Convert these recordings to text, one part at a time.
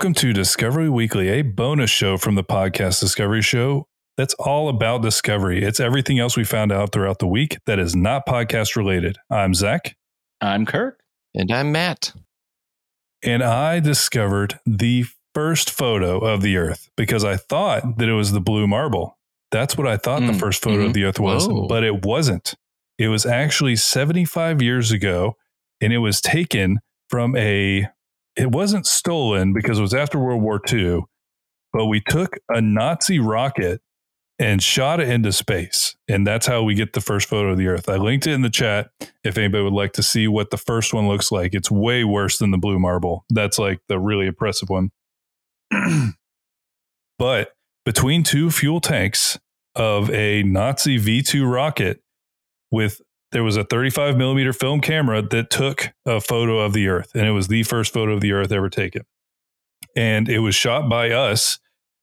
Discovery Weekly. Welcome to Discovery Weekly, a bonus show from the podcast Discovery Show that's all about discovery. It's everything else we found out throughout the week that is not podcast related. I'm Zach, I'm Kirk. And I'm Matt. and I discovered the first photo of the Earth because I thought that it was the blue marble. That's what I thought the Mm, first photo of mhm. the Earth was, Whoa. but it wasn't. It was actually 75 years ago, and it was taken from a. It wasn't stolen because it was after World War II, but we took a Nazi rocket and shot it into space, and that's how we get the first photo of the Earth. I linked it in the chat if anybody would like to see what the first one looks like. It's way worse than the blue marble. That's like the really impressive one. but between two fuel tanks of a Nazi V 2 rocket with there was a 35 millimeter film camera that took a photo of the Earth, and it was the first photo of the Earth ever taken. And it was shot by us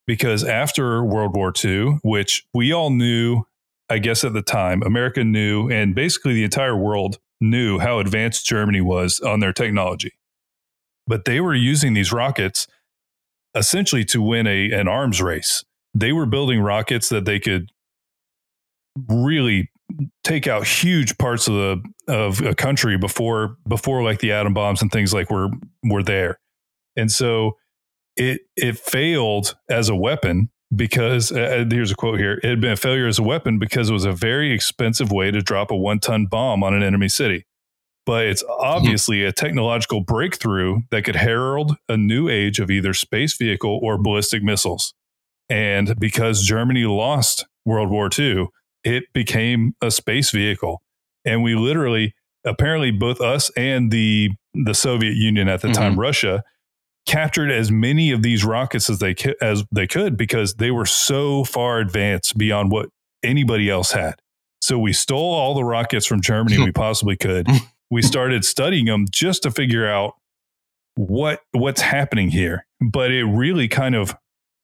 because after World War II, which we all knew, I guess at the time, America knew, and basically the entire world knew how advanced Germany was on their technology. But they were using these rockets essentially to win a, an arms race. They were building rockets that they could really take out huge parts of the of a country before before like the atom bombs and things like were were there. And so it it failed as a weapon because uh, here's a quote here it had been a failure as a weapon because it was a very expensive way to drop a one ton bomb on an enemy city but it's obviously a technological breakthrough that could herald a new age of either space vehicle or ballistic missiles and because germany lost world war ii it became a space vehicle and we literally apparently both us and the the soviet union at the time mm-hmm. russia captured as many of these rockets as they as they could because they were so far advanced beyond what anybody else had. So we stole all the rockets from Germany we possibly could. We started studying them just to figure out what what's happening here. But it really kind of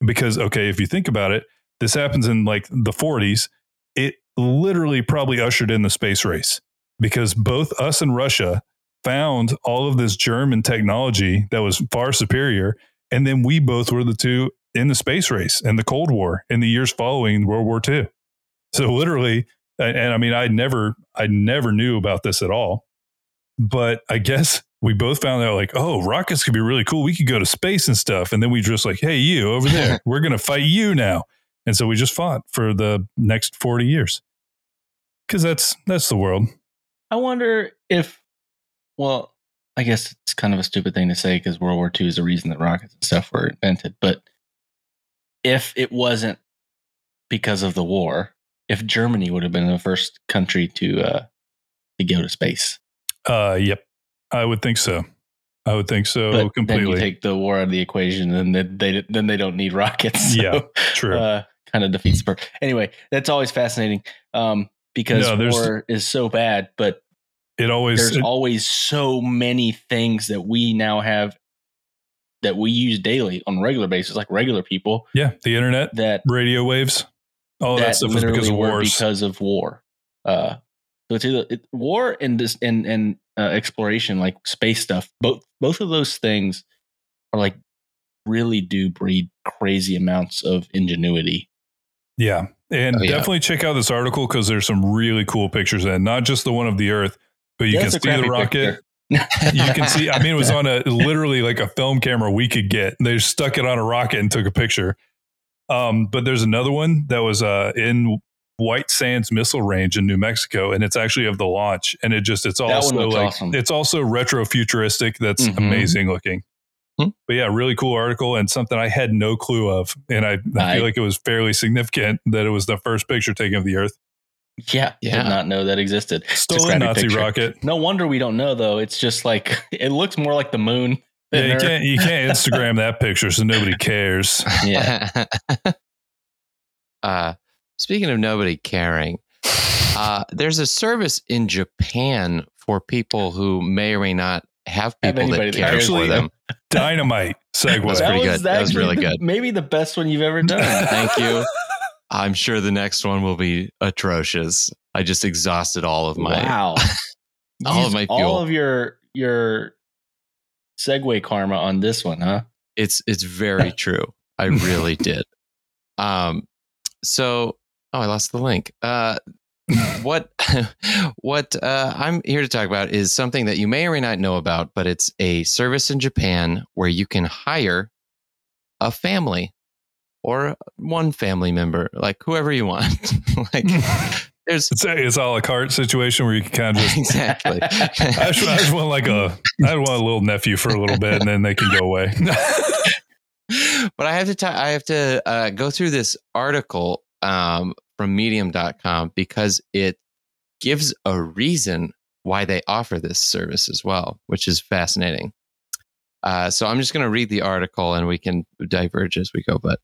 because okay, if you think about it, this happens in like the 40s. It literally probably ushered in the space race because both us and Russia found all of this German technology that was far superior. And then we both were the two in the space race and the Cold War in the years following World War II. So literally, and, and I mean, I never, I never knew about this at all. But I guess we both found out like, oh, rockets could be really cool. We could go to space and stuff. And then we just like, hey, you over there, we're going to fight you now. And so we just fought for the next 40 years. Cause that's, that's the world. I wonder if, well, I guess it's kind of a stupid thing to say because World War II is the reason that rockets and stuff were invented. But if it wasn't because of the war, if Germany would have been the first country to uh, to go to space, Uh, yep. I would think so. I would think so but then you take the war out of the equation, and then they then they don't need rockets. So, Yeah, True. uh, kind of defeats the purpose. Anyway, that's always fascinating um, because No, war is so bad, but it always, there's it- always so many things that we now have that we use daily on a regular basis, like regular people yeah, the internet, that radio waves, all that, that stuff is literally because of wars. because of war. Uh, so it's either it, war and this and and uh, exploration, like space stuff. Both both of those things are like really do breed crazy amounts of ingenuity. Yeah. And Oh, yeah. definitely check out this article because there's some really cool pictures in. Not just the one of the Earth, but you Yeah, can see the rocket. you can see, I mean, it was on a literally like a film camera we could get. They stuck it on a rocket and took a picture. Um, but there's another one that was uh, in White Sands Missile Range in New Mexico, and it's actually of the launch. And it just, it's That also like, awesome. it's also retro futuristic. That's Mhm. amazing looking. Hmm. But yeah, really cool article and something I had no clue of. And I, I I- feel like it was fairly significant that it was the first picture taken of the Earth. yeah, Yeah. did not know that existed. It's a Stolen Nazi picture. rocket. No wonder we don't know though. It's just like it looks more like the moon. Yeah, you Earth. can't you can't Instagram that picture, so nobody cares. Yeah. uh, speaking of nobody caring, uh, there's a service in Japan for people who may or may not have Have people anybody that that care cares. for them. Dynamite segue. That's pretty good. That was actually really the- good. Maybe the best one you've ever done. Thank you. I'm sure the next one will be atrocious. I just exhausted all of my. wow. all of my fuel. All of your your segue karma on this one, huh? It's it's very true. I really did. Um, so oh, I lost the link. Uh, what what uh, I'm here to talk about is something that you may or may not know about, but it's a service in Japan where you can hire a family or one family member, like whoever you want. like there's It's a, it's a la carte situation where you can kind of just. exactly. I just, I just want like a, I want a little nephew for a little bit, and then they can go away. but I have to, t- I have to uh, go through this article um, from Medium.com because it gives a reason why they offer this service as well, which is fascinating. Uh, so I'm just going to read the article and we can diverge as we go. But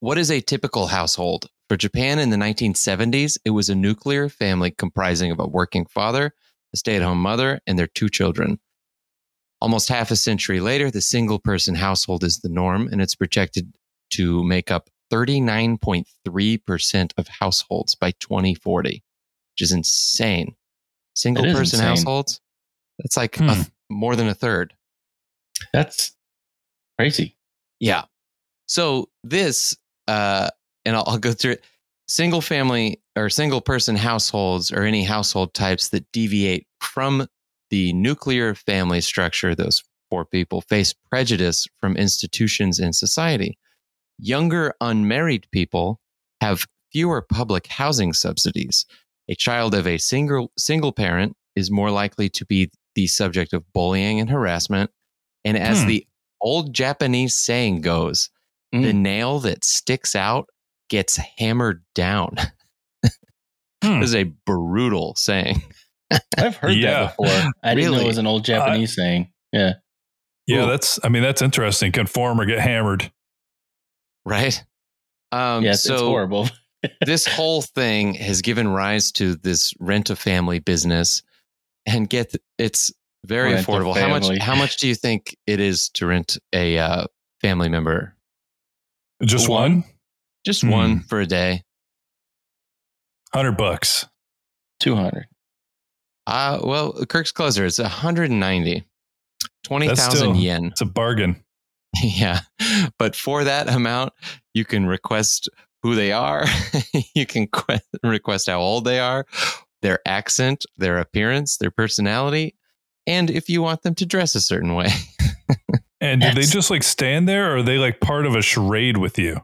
what is a typical household? For Japan in the 1970s, it was a nuclear family comprising of a working father, a stay at home mother, and their two children. Almost half a century later, the single person household is the norm, and it's projected to make up 39.3% of households by 2040, which is insane. Single is person insane. households, that's like Hmm. th- more than a third. That's crazy. Yeah. So this, uh, and I'll, I'll go through it. Single family or single person households or any household types that deviate from the nuclear family structure, those four people face prejudice from institutions in society. Younger unmarried people have fewer public housing subsidies. A child of a single single parent is more likely to be the subject of bullying and harassment. And as Hmm. the old Japanese saying goes, the Mm. nail that sticks out gets hammered down. Hmm. This is a brutal saying. I've heard Yeah. that before. I didn't know Really? it was an old Japanese saying. Yeah. yeah, Ooh. that's. I mean, that's interesting. Conform or get hammered. Right? Um, yeah, it's, it's so horrible. this whole thing has given rise to this rent a family business, and get it's very Rent affordable. How much? How much do you think it is to rent a uh, family member? Just One? one Just Hmm. one for a day. hundred bucks. 200. Uh, well, Kirk's closer. It's 190. 20,000 still- yen. It's a bargain. Yeah. But for that amount, you can request who they are. you can que- request how old they are, their accent, their appearance, their personality, and if you want them to dress a certain way. And do they just like stand there, or are they like part of a charade with you?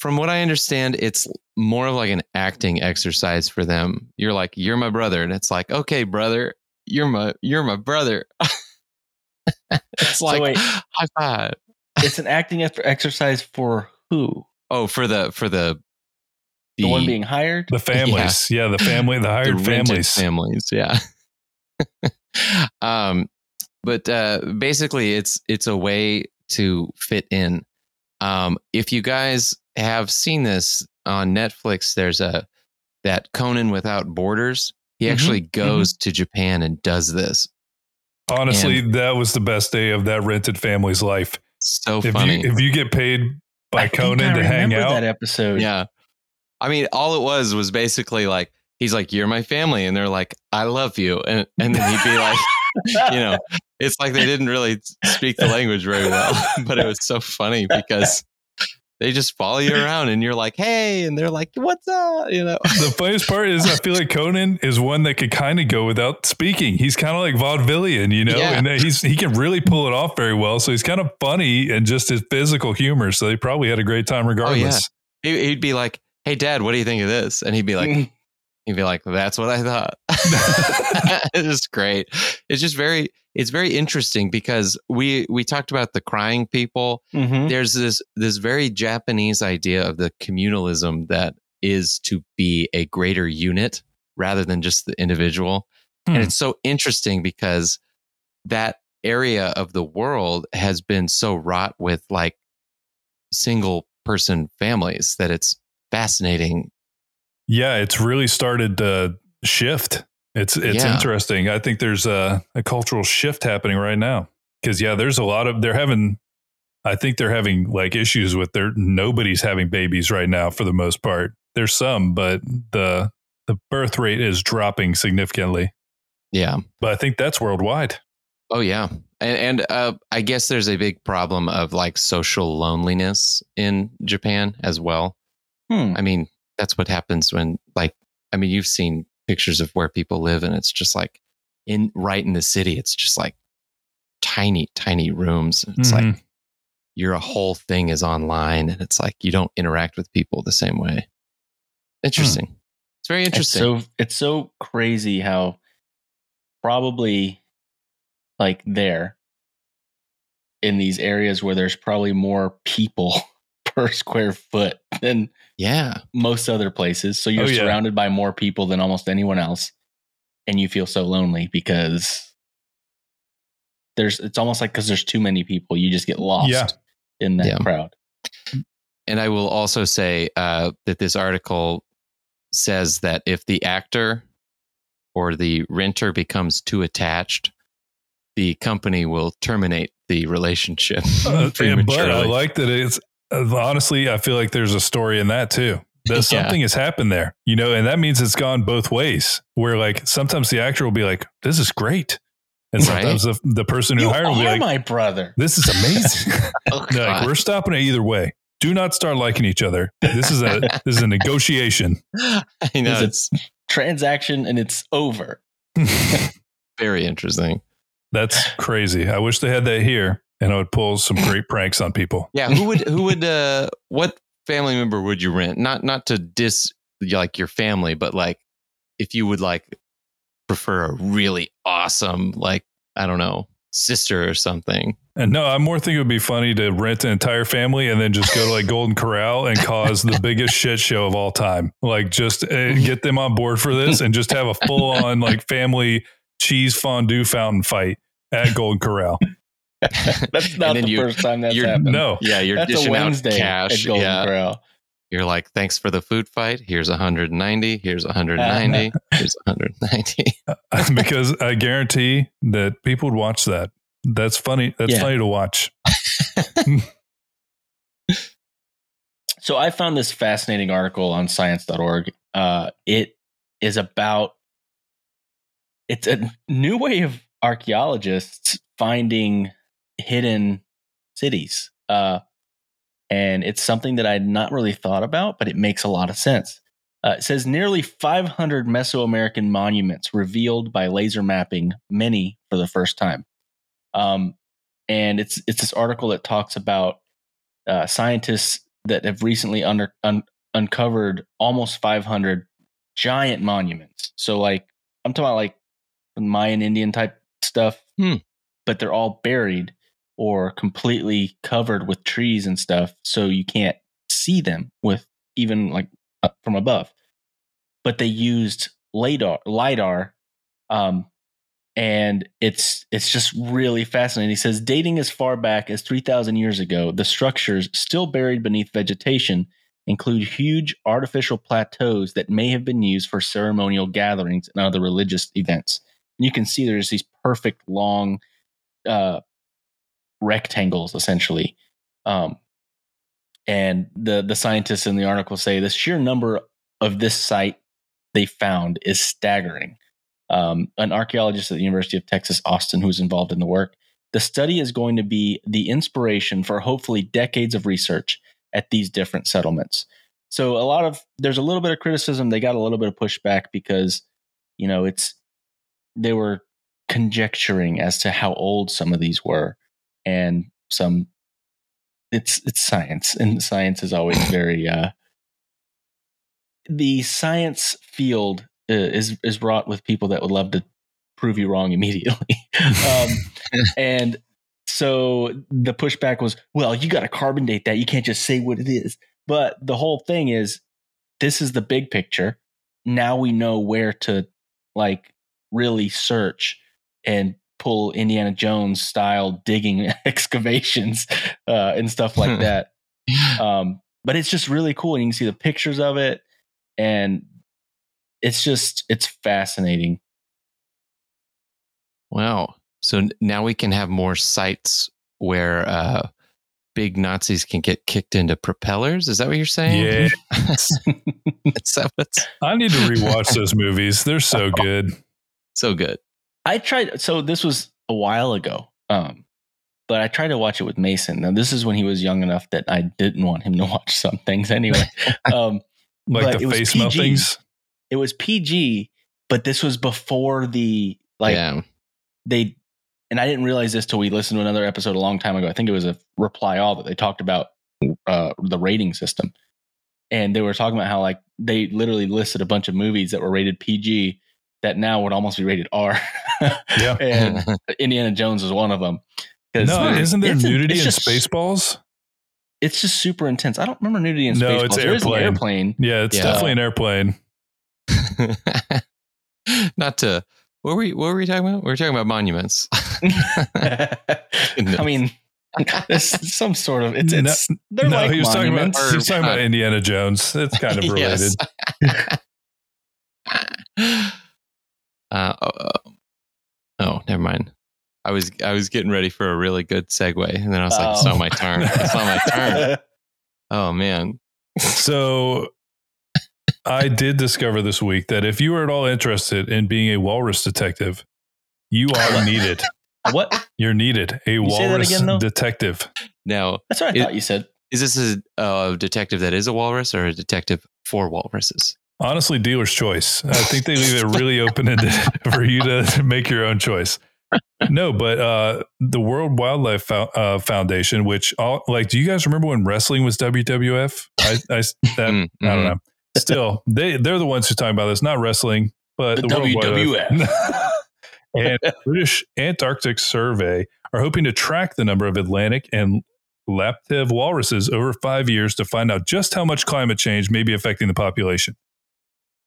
From what I understand, it's more of like an acting exercise for them. You're like, "You're my brother." And it's like, "Okay, brother, you're my you're my brother." it's like wait. high five. it's an acting after exercise for who? Oh, for the for the The, one being hired? The families, yeah, the family, the the hired rented families. families yeah um but uh basically it's it's a way to fit in um if you guys have seen this on netflix there's a that conan without borders he Mhm, actually goes to japan and does this Honestly, that was the best day of that rented family's life. so If funny you if you get paid by I think Conan I to hang remember out, that episode. yeah i mean all it was was basically like he's like you're my family and they're like i love you and and then he'd be like you know, it's like they didn't really speak the language very well, but it was so funny because they just follow you around and you're like, hey, and they're like, what's up? You know, the funniest part is I feel like Conan is one that could kind of go without speaking. He's kind of like vaudevillian, you know, Yeah. and he's he can really pull it off very well. So he's kind of funny and just his physical humor. So they probably had a great time oh, regardless. He- he'd be like, hey, dad, what do you think of this? And he'd be like, mm-hmm. he'd be like, that's what I thought. it's just great. It's just very, it's very interesting because we we talked about the crying people Mhm. there's this this very Japanese idea of the communalism that is to be a greater unit rather than just the individual. Hmm. And it's so interesting because that area of the world has been so wrought with like single person families that it's fascinating. Yeah, it's really started to shift. It's it's Yeah. interesting. I think there's a, a cultural shift happening right now because yeah, there's a lot of they're having. I think they're having like issues with their nobody's having babies right now for the most part. There's some, but the the birth rate is dropping significantly. Yeah. But I think that's worldwide. Oh yeah. and, and uh, I guess there's a big problem of like social loneliness in Japan as well. Hmm. I mean, that's what happens when like I mean, you've seen pictures of where people live, and it's just like in right in the city. It's just like tiny, tiny rooms. It's Mhm. like your whole thing is online, and it's like you don't interact with people the same way. Interesting. It's very interesting. It's so it's so crazy how probably like there in these areas where there's probably more people per square foot than yeah, most other places. So you're Oh, yeah. surrounded by more people than almost anyone else, and you feel so lonely because there's. It's almost like because there's too many people, you just get lost Yeah. in that Yeah. crowd. And I will also say uh, that this article says that if the actor or the renter becomes too attached, the company will terminate the relationship. Uh, but I like that it's honestly, I feel like there's a story in that too. That Yeah. something has happened there, you know, and that means it's gone both ways. Where like sometimes the actor will be like, "This is great," and Right. sometimes the, the person who You hired will be like, my brother. "This is amazing." Oh, like, we're stopping it either way. Do not start liking each other. This is a this is a negotiation. I know Is it- it's Transaction and it's over. very interesting. That's crazy. I wish they had that here, and I would pull some great pranks on people. Yeah, who would who would uh what family member would you rent? Not not to dis like your family, but like if you would like prefer a really awesome like I don't know sister or something. And no, I'm more thinking it would be funny to rent an entire family and then just go to like Golden Corral and cause the biggest shit show of all time. Like just uh, get them on board for this and just have a full on like family cheese fondue fountain fight at Golden Corral. That's not the you- first time that's happened. No, Yeah, you're that's a dishing out cash. at Golden Yeah, Corral. you're like, thanks for the food fight. Here's 190. Here's 190. here's 190. because I guarantee that people would watch that. That's funny. That's Yeah. funny to watch. So I found this fascinating article on science.org. Uh, it is about it's a new way of archaeologists finding hidden cities. Uh, and it's something that I'd not really thought about, but it makes a lot of sense. Uh, it says nearly 500 Mesoamerican monuments revealed by laser mapping, many for the first time. Um, and it's it's this article that talks about uh, scientists that have recently under, un, uncovered almost 500 giant monuments. So, like, I'm talking about like Mayan Indian type stuff, Hmm. but they're all buried or completely covered with trees and stuff. So you can't see them with even like up from above. But they used LiDAR, LiDAR um, and it's it's just really fascinating. He says dating as far back as 3000 years ago, the structures still buried beneath vegetation include huge artificial plateaus that may have been used for ceremonial gatherings and other religious events. And you can see there's these perfect long uh, rectangles essentially. Um, and the the scientists in the article say the sheer number of this site they found is staggering um, an archaeologist at the University of Texas, Austin, who's involved in the work. The study is going to be the inspiration for hopefully decades of research at these different settlements. So a lot of there's a little bit of criticism. They got a little bit of pushback because you know it's they were conjecturing as to how old some of these were, and some it's it's science, and science is always very uh, the science field uh, is is wrought with people that would love to prove you wrong immediately. um, and so the pushback was, well, you got to carbon date that. You can't just say what it is. But the whole thing is, this is the big picture. Now we know where to like really search and pull Indiana Jones style digging excavations uh, and stuff like that. Um, but it's just really cool, and you can see the pictures of it, and it's just it's fascinating. Wow. So now we can have more sites where uh, big Nazis can get kicked into propellers. Is that what you're saying? Yeah. Is that I need to rewatch those movies. They're so good. So good? I tried. So this was a while ago. Um, but I tried to watch it with Mason. Now this is when he was young enough that I didn't want him to watch some things anyway. um, Like the it was face PG. meltings. it was PG, but this was before the like yeah. they and I didn't realize this till we listened to another episode a long time ago. I think it was a reply all that they talked about uh, the rating system, and they were talking about how like they literally listed a bunch of movies that were rated PG that now would almost be rated R. Yeah. and Indiana Jones is one of them. No, isn't there nudity it's in just- Spaceballs? It's just super intense. I don't remember nudity in No, Spaceballs. it's There is an airplane. airplane. Yeah, it's Yeah. definitely an airplane. Not to what were we what were we talking about? We were talking about monuments. I mean, there's some sort of it's, No, it's they're no, like he was talking about he was talking about uh, Indiana Jones. It's kind of related. Yes. uh, oh, oh, never mind. I was I was getting ready for a really good segue, and then I was like, "It's Oh. not my turn. It's not my turn." Oh man, So I did discover this week that if you are at all interested in being a walrus detective, you are needed. what? You're needed. A say that walrus again, detective. now That's what I It- thought you said. is this a, a detective that is a walrus or a detective for walruses? Honestly, dealer's choice. I think they leave it really open ended for you to make your own choice. No, but uh, the World Wildlife Fo- uh, Foundation, which all like, do you guys remember when wrestling was WWF? I, I that Mm, I don't know. Still, they they're the ones who talking about this, not wrestling, but The World WWF. Wildlife- and British Antarctic Survey are hoping to track the number of Atlantic and Laptev walruses over five years to find out just how much climate change may be affecting the population.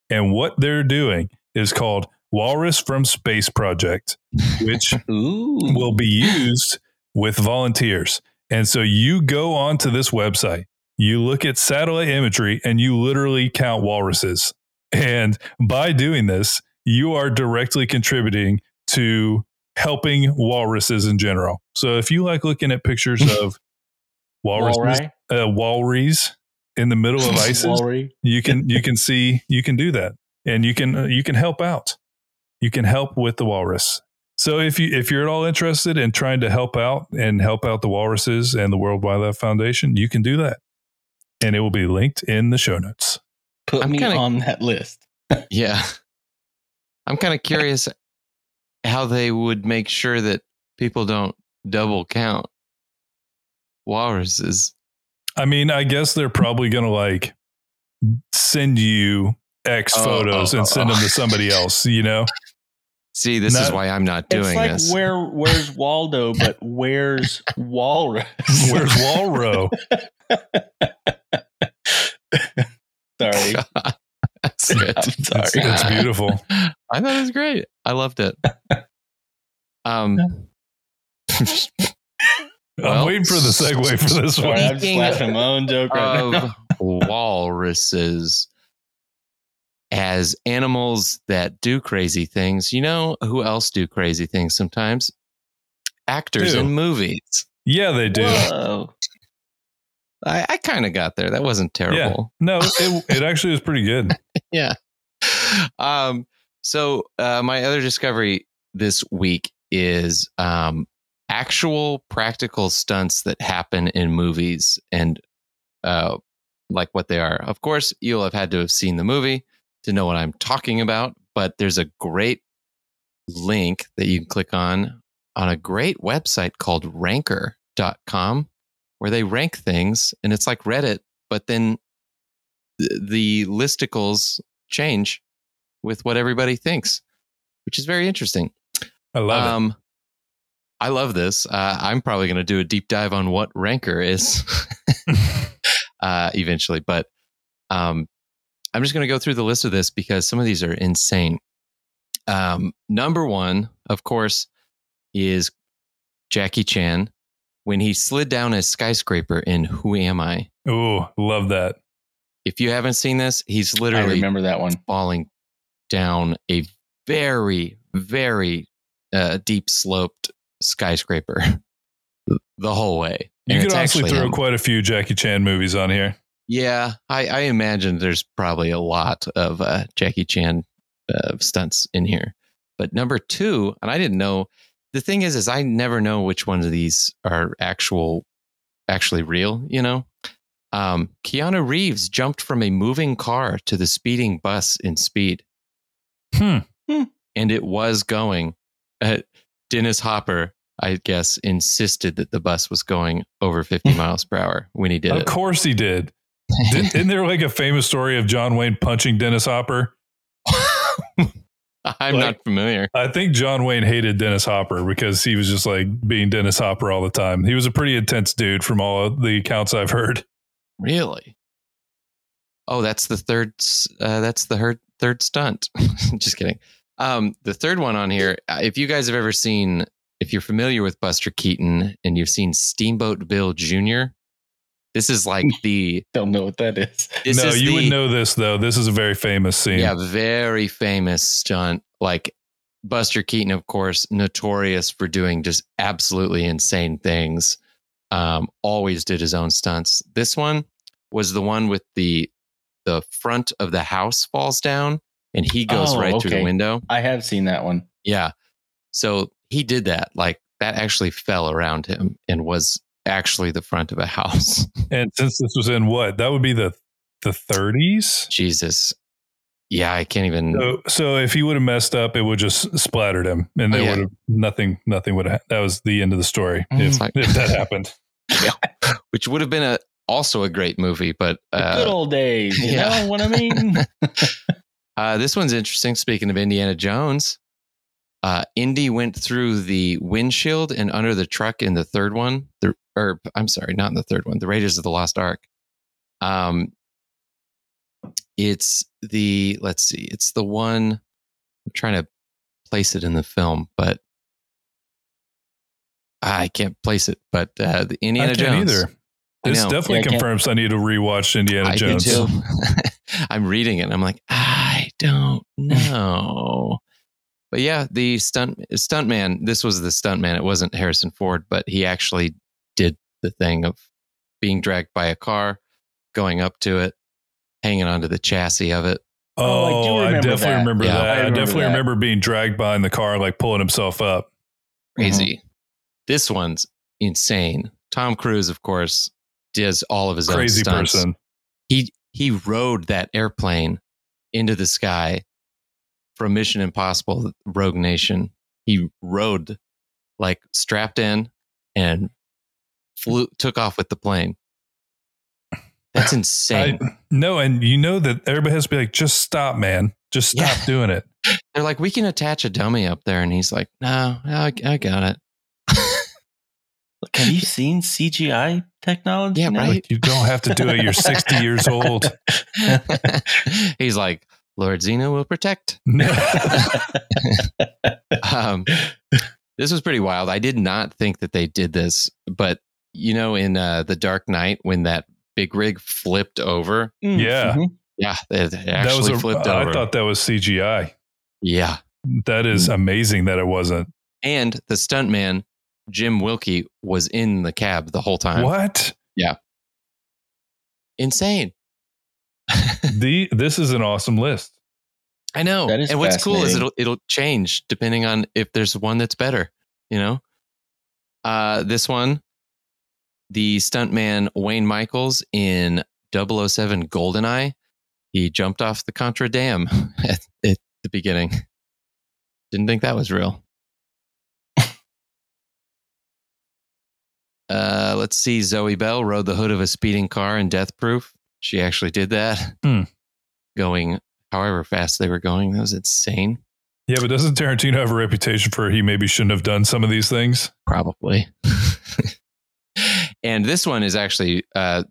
And what they're doing is called Walrus from Space Project, which will be used with volunteers. And so you go onto this website, you look at satellite imagery, and you literally count walruses. And by doing this, you are directly contributing to helping walruses in general. So if you like looking at pictures of walruses, Walry? uh, walrys in the middle of ices, Walry? you can you can see you can do that and you can uh, you can help out you can help with the walrus so if you if you're at all interested in trying to help out and help out the walruses and the world wildlife foundation you can do that and it will be linked in the show notes Put I'm me kinda- on that list. Yeah, I'm kind of curious how they would make sure that people don't double count walruses. I mean i guess they're probably going to like send you x Oh, photos oh, and send oh. them to somebody else you know See, this is why I'm not It's doing like this. where where's Waldo, but where's Walrus? where's walro Sorry. That's good. I'm sorry. it's, it's beautiful I thought it was great. I loved it. Um, i'm waiting for the segue for this one I'm just laughing my own joke right now. of walruses as animals that do crazy things. You know who else do crazy things sometimes? Actors Who? in movies. yeah they do Whoa. I, I kind of got there. That wasn't terrible. No, it, it actually was pretty good. yeah. Um, so uh, my other discovery this week is um, actual practical stunts that happen in movies and uh, like what they are. Of course, you'll have had to have seen the movie to know what I'm talking about, but there's a great link that you can click on on a great website called ranker.com where they rank things and it's like Reddit, but then th- the listicles change with what everybody thinks, which is very interesting. I love um, I love this. Uh, I'm probably going to do a deep dive on what Ranker is uh, eventually, but um, I'm just going to go through the list of this because some of these are insane. Um, number one, of course, is Jackie Chan when he slid down a skyscraper in Who Am I? Ooh, love that. If you haven't seen this, he's I literally remember that one. falling down a very, very uh, deep sloped skyscraper the whole way. You And could honestly actually throw him. quite a few Jackie Chan movies on here. Yeah, I, I imagine there's probably a lot of uh, Jackie Chan uh, stunts in here. But number two, and I didn't know the thing is, is I never know which ones of these are actual, actually real. You know, um, Keanu Reeves jumped from a moving car to the speeding bus in Speed, Hmm. and it was going. Uh, Dennis Hopper, I guess, insisted that the bus was going over 50 miles per hour when he did Of it. course he did. Didn't, isn't there like a famous story of John Wayne punching Dennis Hopper? I'm Like- not familiar. I think John Wayne hated Dennis Hopper because he was just like being Dennis Hopper all the time. He was a pretty intense dude from all of the accounts I've heard. Really? Oh, that's the third. Uh, that's the her- third stunt. Just kidding. Um, the third one on here. uh, If you guys have ever seen, if you're familiar with Buster Keaton and you've seen Steamboat Bill Jr., this is like the. Don't know what that is. This no, is you the, would know this though. This is a very famous scene. Yeah, very famous stunt. Like Buster Keaton, of course, notorious for doing just absolutely insane things. Um, always did his own stunts. This one was the one with the the front of the house falls down and he goes Oh, right through the window. I have seen that one. Yeah. So he did that. Like that actually fell around him and was actually the front of a house. And since this was in what? That would be the the 30s. Jesus. Yeah, I can't even. So, so if he would have messed up, it would just splattered him, and Oh, there yeah. would have nothing. Nothing would have. That was the end of the story. Mhm. If, like- if that happened, which would have been a also a great movie, but uh, good old days. You yeah. know what I mean? Uh, this one's interesting. Speaking of Indiana Jones, uh, Indy went through the windshield and under the truck in the third one. The, or I'm sorry, not in the third one. The Raiders of the Lost Ark. Um, it's the let's see, it's the one. I'm trying to place it in the film, but I can't place it. But uh, the Indiana I can't Jones. either. This definitely Yeah, I can't- confirms I need to rewatch Indiana I Jones. do too. I'm reading it and I'm like, I don't know. but yeah, the stunt stuntman, this was the stuntman. It wasn't Harrison Ford, but he actually did the thing of being dragged by a car, going up to it, hanging onto the chassis of it. Oh, I do Oh, I, remember definitely that. remember Yeah, that. I I, definitely that. remember being dragged behind the car, like pulling himself up. Crazy. This one's insane. Tom Cruise, of course, does all of his Crazy own stunts. person. he he rode that airplane into the sky from Mission Impossible Rogue Nation. He rode like strapped in and flew took off with the plane. That's insane. I, no, and you know that everybody has to be like, just stop, man. Just stop Yeah. doing it. They're like, we can attach a dummy up there, and he's like, no, I, I got it. Look, have you seen CGI technology? Yeah, now? right. Like, you don't have to do it. You're 60 years old. he's like, Lord Xenu will protect. um, this was pretty wild. I did not think that they did this, but you know, in uh, the Dark Knight, when that big rig flipped over, Mm, Yeah. mhm. yeah, it that was a, flipped I over. thought that was CGI. yeah, That is amazing that it wasn't. and the stuntman Jim Wilkey was in the cab the whole time. What? Yeah. Insane. the this is an awesome list. I know. That is and what's cool is it'll it'll change depending on if there's one that's better, you know? Uh this one, the stuntman Wayne Michaels in 007 Goldeneye, he jumped off the Contra Dam at, at the beginning. Didn't think that was real. Uh, let's see. Zoe Bell rode the hood of a speeding car in Death Proof. She actually did that. Hmm. Going however fast they were going. That was insane. Yeah, but doesn't Tarantino have a reputation for he maybe shouldn't have done some of these things? Probably. and this one is actually uh,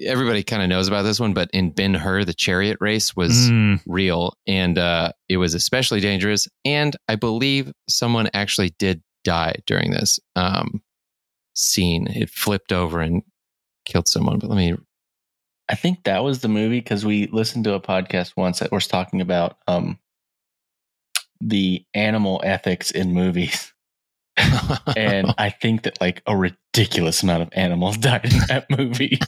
everybody kind of knows about this one, but in Ben Hur, the chariot race was Mm, real and uh, it was especially dangerous. And I believe someone actually did die during this um, scene. It flipped over and killed someone. But let me. I think that was the movie because we listened to a podcast once that was talking about um, the animal ethics in movies. And I think that like a ridiculous amount of animals died in that movie.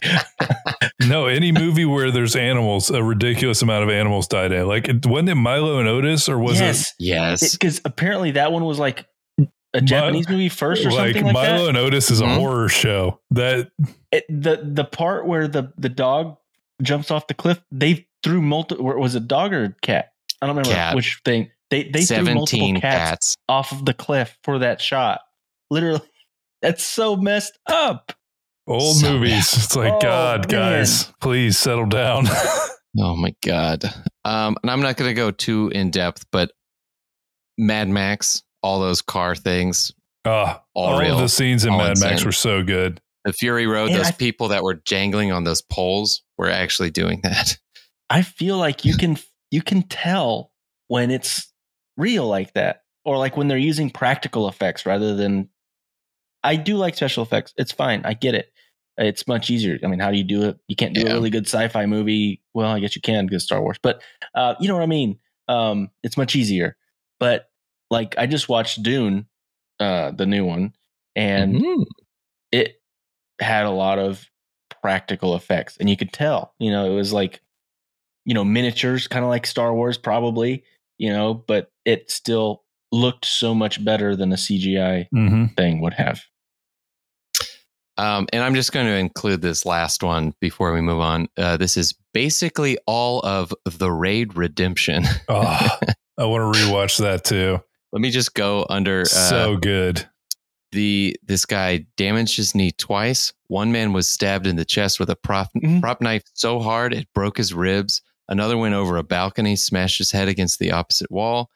no, any movie where there's animals, a ridiculous amount of animals died in. Like, it, wasn't it Milo and Otis, or was yes. yes. Because apparently that one was like a Japanese movie first or like something like Milo that. and Otis is a Mhm. horror show. That It, the the part where the the dog jumps off the cliff, they threw multiple. Was it dog or cat? I don't remember Cat. which thing. They they threw multiple cats, cats. off of the cliff for that shot. Literally, that's so messed up. old So movies. It's like Oh, God, man. guys, please settle down. Oh my god. Um, and I'm not going to go too in depth, but Mad Max, all those car things, Ah, All all real. of the scenes in All Mad Max were so good. the Fury Road, Man, those I- people that were jangling on those poles were actually doing that. I feel like you can you can tell when it's real like that, or like when they're using practical effects rather than. I do like special effects. It's fine. I get it. It's much easier. I mean, how do you do it? You can't do Yeah. a really good sci-fi movie. Well, I guess you can because Star Wars, but uh, you know what I mean. Um, it's much easier. But like, I just watched Dune, uh, the new one, and Mhm. it had a lot of practical effects and you could tell you know it was like you know miniatures kind of like star wars probably you know but it still looked so much better than a cgi hmm thing would have Um, and I'm just going to include this last one before we move on. Uh, this is basically all of the Raid Redemption. Oh, I want to rewatch that too. Let me just go under uh, so good. the this guy damaged his knee twice. One man was stabbed in the chest with a prop Mhm. prop knife so hard it broke his ribs. Another went over a balcony, smashed his head against the opposite wall,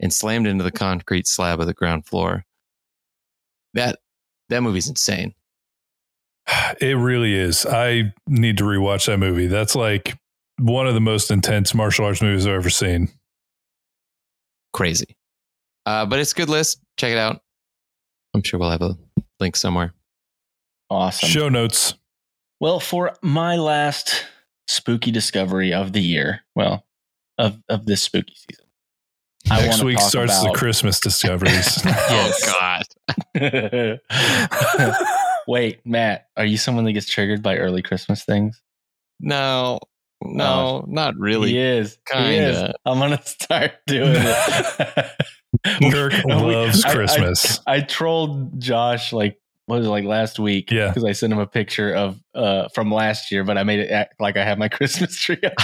and slammed into the concrete slab of the ground floor. That that movie's insane. It really is. I need to rewatch that movie. That's like one of the most intense martial arts movies I've ever seen. Crazy. Uh, but it's a good list. Check it out. I'm sure we'll have a link somewhere. awesome Show notes. well for my last spooky discovery of the year well of of this spooky season I Next wanna week talk starts the Christmas discoveries. Yes. Oh God. wait matt are you someone that gets triggered by early christmas things No, no, not really. He is. He is. Kinda. I'm gonna start doing it. Kirk We- loves I- I- Christmas. I, trolled Josh like what was it like last week? Yeah. because I sent him a picture of uh from last year, but I made it act like I have my Christmas tree up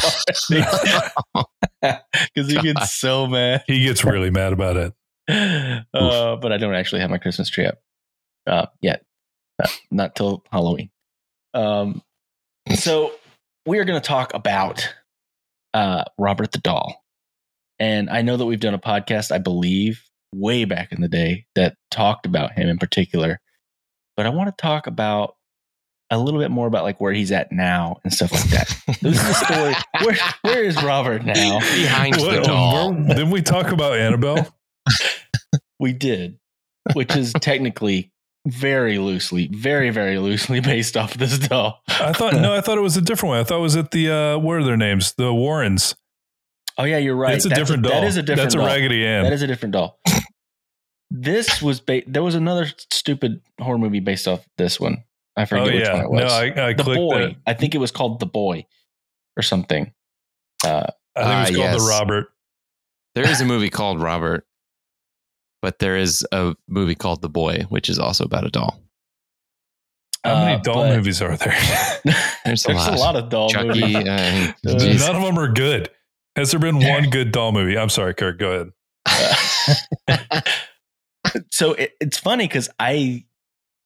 because he gets so mad. he gets really mad about it. Uh, but I don't actually have my Christmas tree up uh, yet, uh, not till Halloween. Um, so we are going to talk about uh, Robert the Doll, and I know that we've done a podcast, I believe, way back in the day that talked about him in particular, but I want to talk about a little bit more about like where he's at now and stuff like that. This is the story. Where where is Robert now? Behind the What- doll. where- didn't we talk about Annabelle? We did, which is technically very loosely, very, very loosely based off this doll. I thought no, I thought it was a different one. I thought it was at the uh what are their names? The Warrens. Oh yeah, you're right. It's a That's different doll. That is a different That's a doll. Raggedy Ann. That is a different doll. this was ba- there was another stupid horror movie based off this one. I forget oh which yeah. one it was. No, I, I the clicked boy. it. I think it was called The Boy or something. Uh, I think it was Ah, called yes. the Robert. There is a movie called Robert, but there is a movie called The Boy, which is also about a doll. How uh, many doll movies are there? There's a There's a lot. lot of doll Chucky. movies. Uh. None of them are good. Has there been one good doll movie? I'm sorry, Kirk. Go ahead. so it, it's funny because I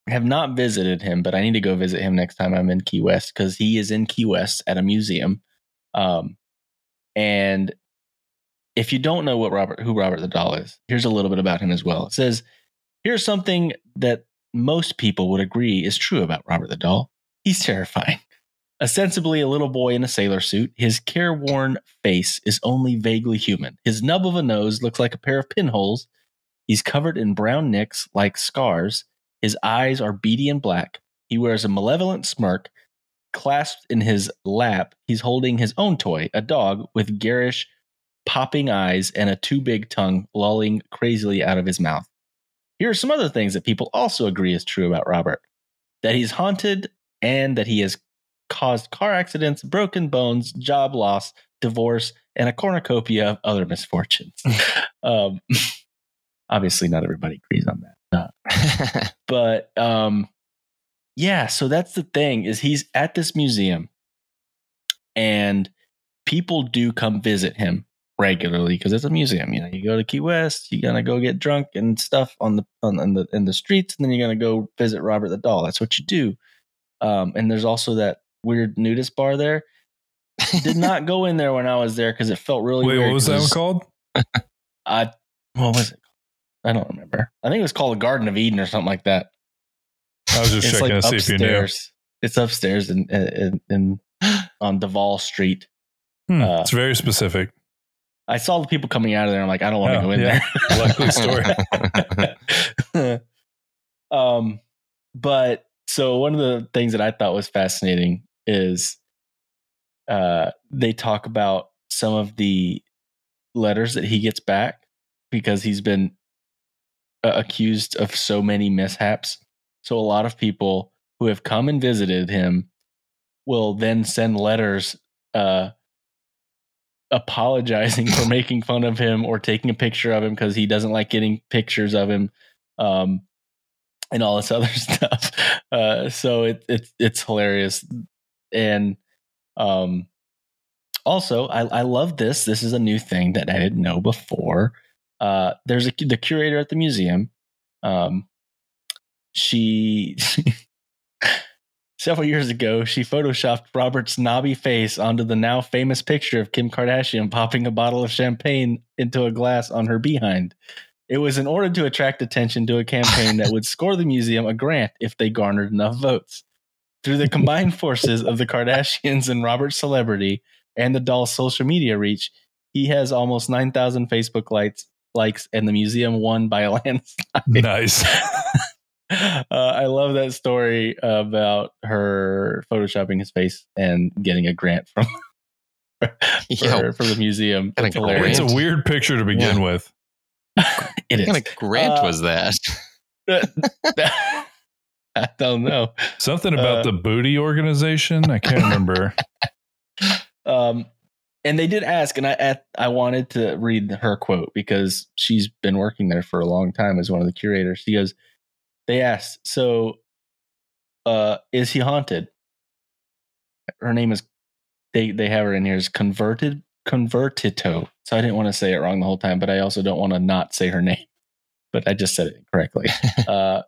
have not visited him, but I need to go visit him next time I'm in Key West because he is in Key West at a museum. Um, and if you don't know what Robert, who Robert the Doll is, here's a little bit about him as well. It says, "Here's something that most people would agree is true about Robert the Doll. He's terrifying." Ostensibly a little boy in a sailor suit, his careworn face is only vaguely human. His nub of a nose looks like a pair of pinholes He's covered in brown nicks like scars. His eyes are beady and black. He wears a malevolent smirk. Clasped in his lap, he's holding his own toy, a dog with garish, popping eyes and a too big tongue lolling crazily out of his mouth. Here are some other things that people also agree is true about Robert that he's haunted and that he has caused car accidents, broken bones, job loss, divorce, and a cornucopia of other misfortunes. um, obviously, not everybody agrees on that. but um yeah so that's the thing is he's at this museum and people do come visit him regularly because it's a museum you know you go to key west you're gonna go get drunk and stuff on the on, on the in the streets and then you're gonna go visit robert the doll that's what you do um and there's also that weird nudist bar there did not go in there when i was there because it felt really Wait, weird what was that one called? I what was it? I don't remember. I think it was called the Garden of Eden or something like that. I was just it's checking like to see if you knew. upstairs. It's upstairs in, in, in on Duval Street. Hmm, Uh, it's very specific. I saw the people coming out of there. I'm like, I don't want to Oh, go in yeah. Likely story. there. um, but so one of the things that I thought was fascinating is uh, they talk about some of the letters that he gets back because he's been uh, accused of so many mishaps. So a lot of people who have come and visited him will then send letters uh, apologizing for making fun of him or taking a picture of him because he doesn't like getting pictures of him um, and all this other stuff. Uh, so it, it's it's hilarious and um, also I, I love this. This is a new thing that I didn't know before. Uh, there's a the curator at the museum. Um, she several years ago she photoshopped Robert's knobby face onto the now famous picture of Kim Kardashian popping a bottle of champagne into a glass on her behind. It was in order to attract attention to a campaign that would score the museum a grant if they garnered enough votes. Through the combined forces of the Kardashians and Robert's celebrity and the doll's social media reach, he has almost 9,000 Facebook likes, likes, and the museum won by a landslide. nice. uh, I love that story about her photoshopping his face and getting a grant from for, Yeah. for the museum. It's hilarious. It's a weird picture to begin with. It What kind of grant Uh, was that? I don't know. Something about Uh, the booty organization. I can't remember. Um, and they did ask, and I at, I wanted to read her quote because she's been working there for a long time as one of the curators. She goes, they asked, so uh, is he haunted? Her name is they they have her in here as converted convertito. So I didn't want to say it wrong the whole time, but I also don't want to not say her name. But I just said it correctly. uh,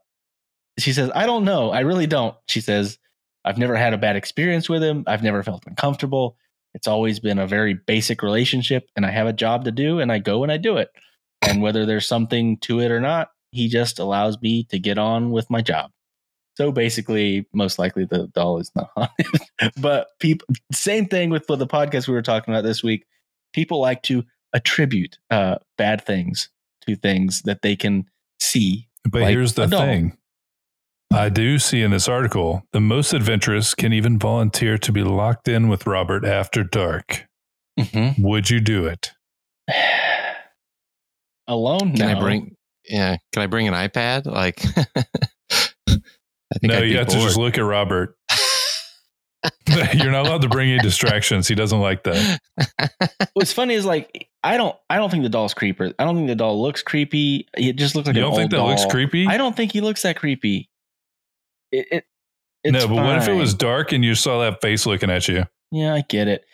she says, I don't know. I really don't. She says, I've never had a bad experience with him. I've never felt uncomfortable. It's always been a very basic relationship, and I have a job to do, and I go and I do it. And whether there's something to it or not, he just allows me to get on with my job. So basically, most likely the doll is not haunted. but people, same thing with the podcast we were talking about this week. People like to attribute uh, bad things to things that they can see. But Like here's the thing. I do see in this article the most adventurous can even volunteer to be locked in with Robert after dark. Mm-hmm. Would you do it? Alone? Can no. I bring? Yeah, can I bring an iPad? Like, I think No, I'd be you have to just look at Robert. You're not allowed to bring any distractions. He doesn't like that. What's funny is like I don't I don't think the doll's creeper. I don't think the doll looks creepy. It just looks like you don't think old that looks creepy? I don't think he looks that creepy. It, it it's no, but what if it was dark and you saw that face looking at you? Yeah, I get it.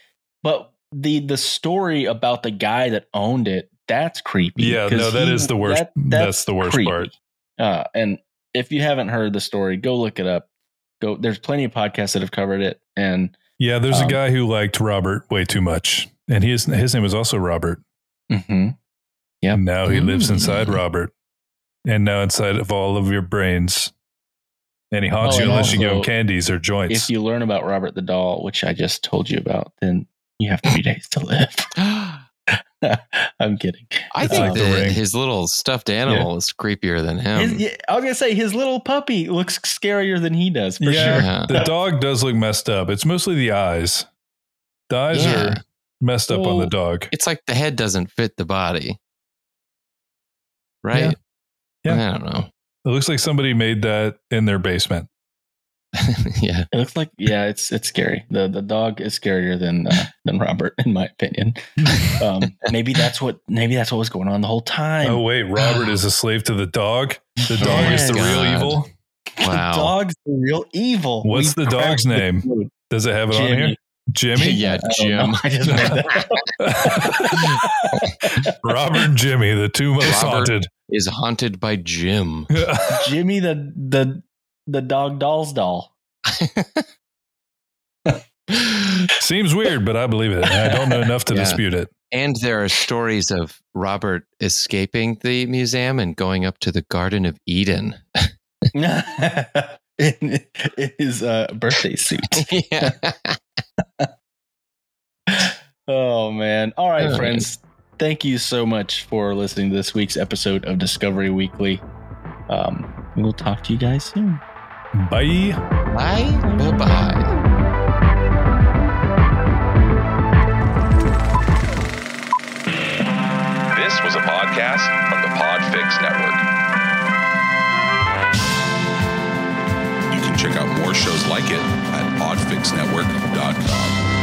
But the the story about the guy that owned it, that's creepy. Yeah, no, that he- is the worst. that- that's, the worst creepy. part. Uh, and if you haven't heard the story, go look it up. Go. There's plenty of podcasts that have covered it, and Yeah, there's a Um, guy who liked Robert way too much, and his his name was also Robert. Mm-hmm. Yep. And now he lives Mm. inside Robert, and now inside of all of your brains, and he haunts Oh, you and unless you give him candies or joints. if you learn about Robert the doll, which I just told you about, then you have three days to live. I'm kidding. I It's think like the that his little stuffed animal is creepier than him. His, yeah, I was gonna say his little puppy looks scarier than he does for Yeah. sure. Yeah. the dog does look messed up. It's mostly the eyes. The eyes Yeah. are messed up on the dog. It's like the head doesn't fit the body, right? Yeah. I don't know. It looks like somebody made that in their basement. yeah. It looks like yeah, it's it's scary. The the dog is scarier than uh, than Robert, in my opinion. Um, maybe that's what maybe that's what was going on the whole time. Oh wait, Robert is a slave to the dog. The dog is the real God. evil. Wow. The dog's the real evil. What's the dog's cracked the name? code. Does it have it on Jimmy. here? Jimmy. yeah, I don't know. Jim. I just made that Robert and Jimmy, the two most Robert. haunted. Is haunted by Jim. Jimmy the the the dog doll's doll. Seems weird, but I believe it. I don't know enough to Yeah. dispute it. And there are stories of Robert escaping the museum and going up to the Garden of Eden. in, in his uh, birthday suit. yeah. Oh man! All right, Oh, friends. Thank you so much for listening to this week's episode of Discovery Weekly. Um, we'll talk to you guys soon. Bye. Bye. Bye bye. This was a podcast from the Podfix Network. You can check out more shows like it at podfixnetwork.com.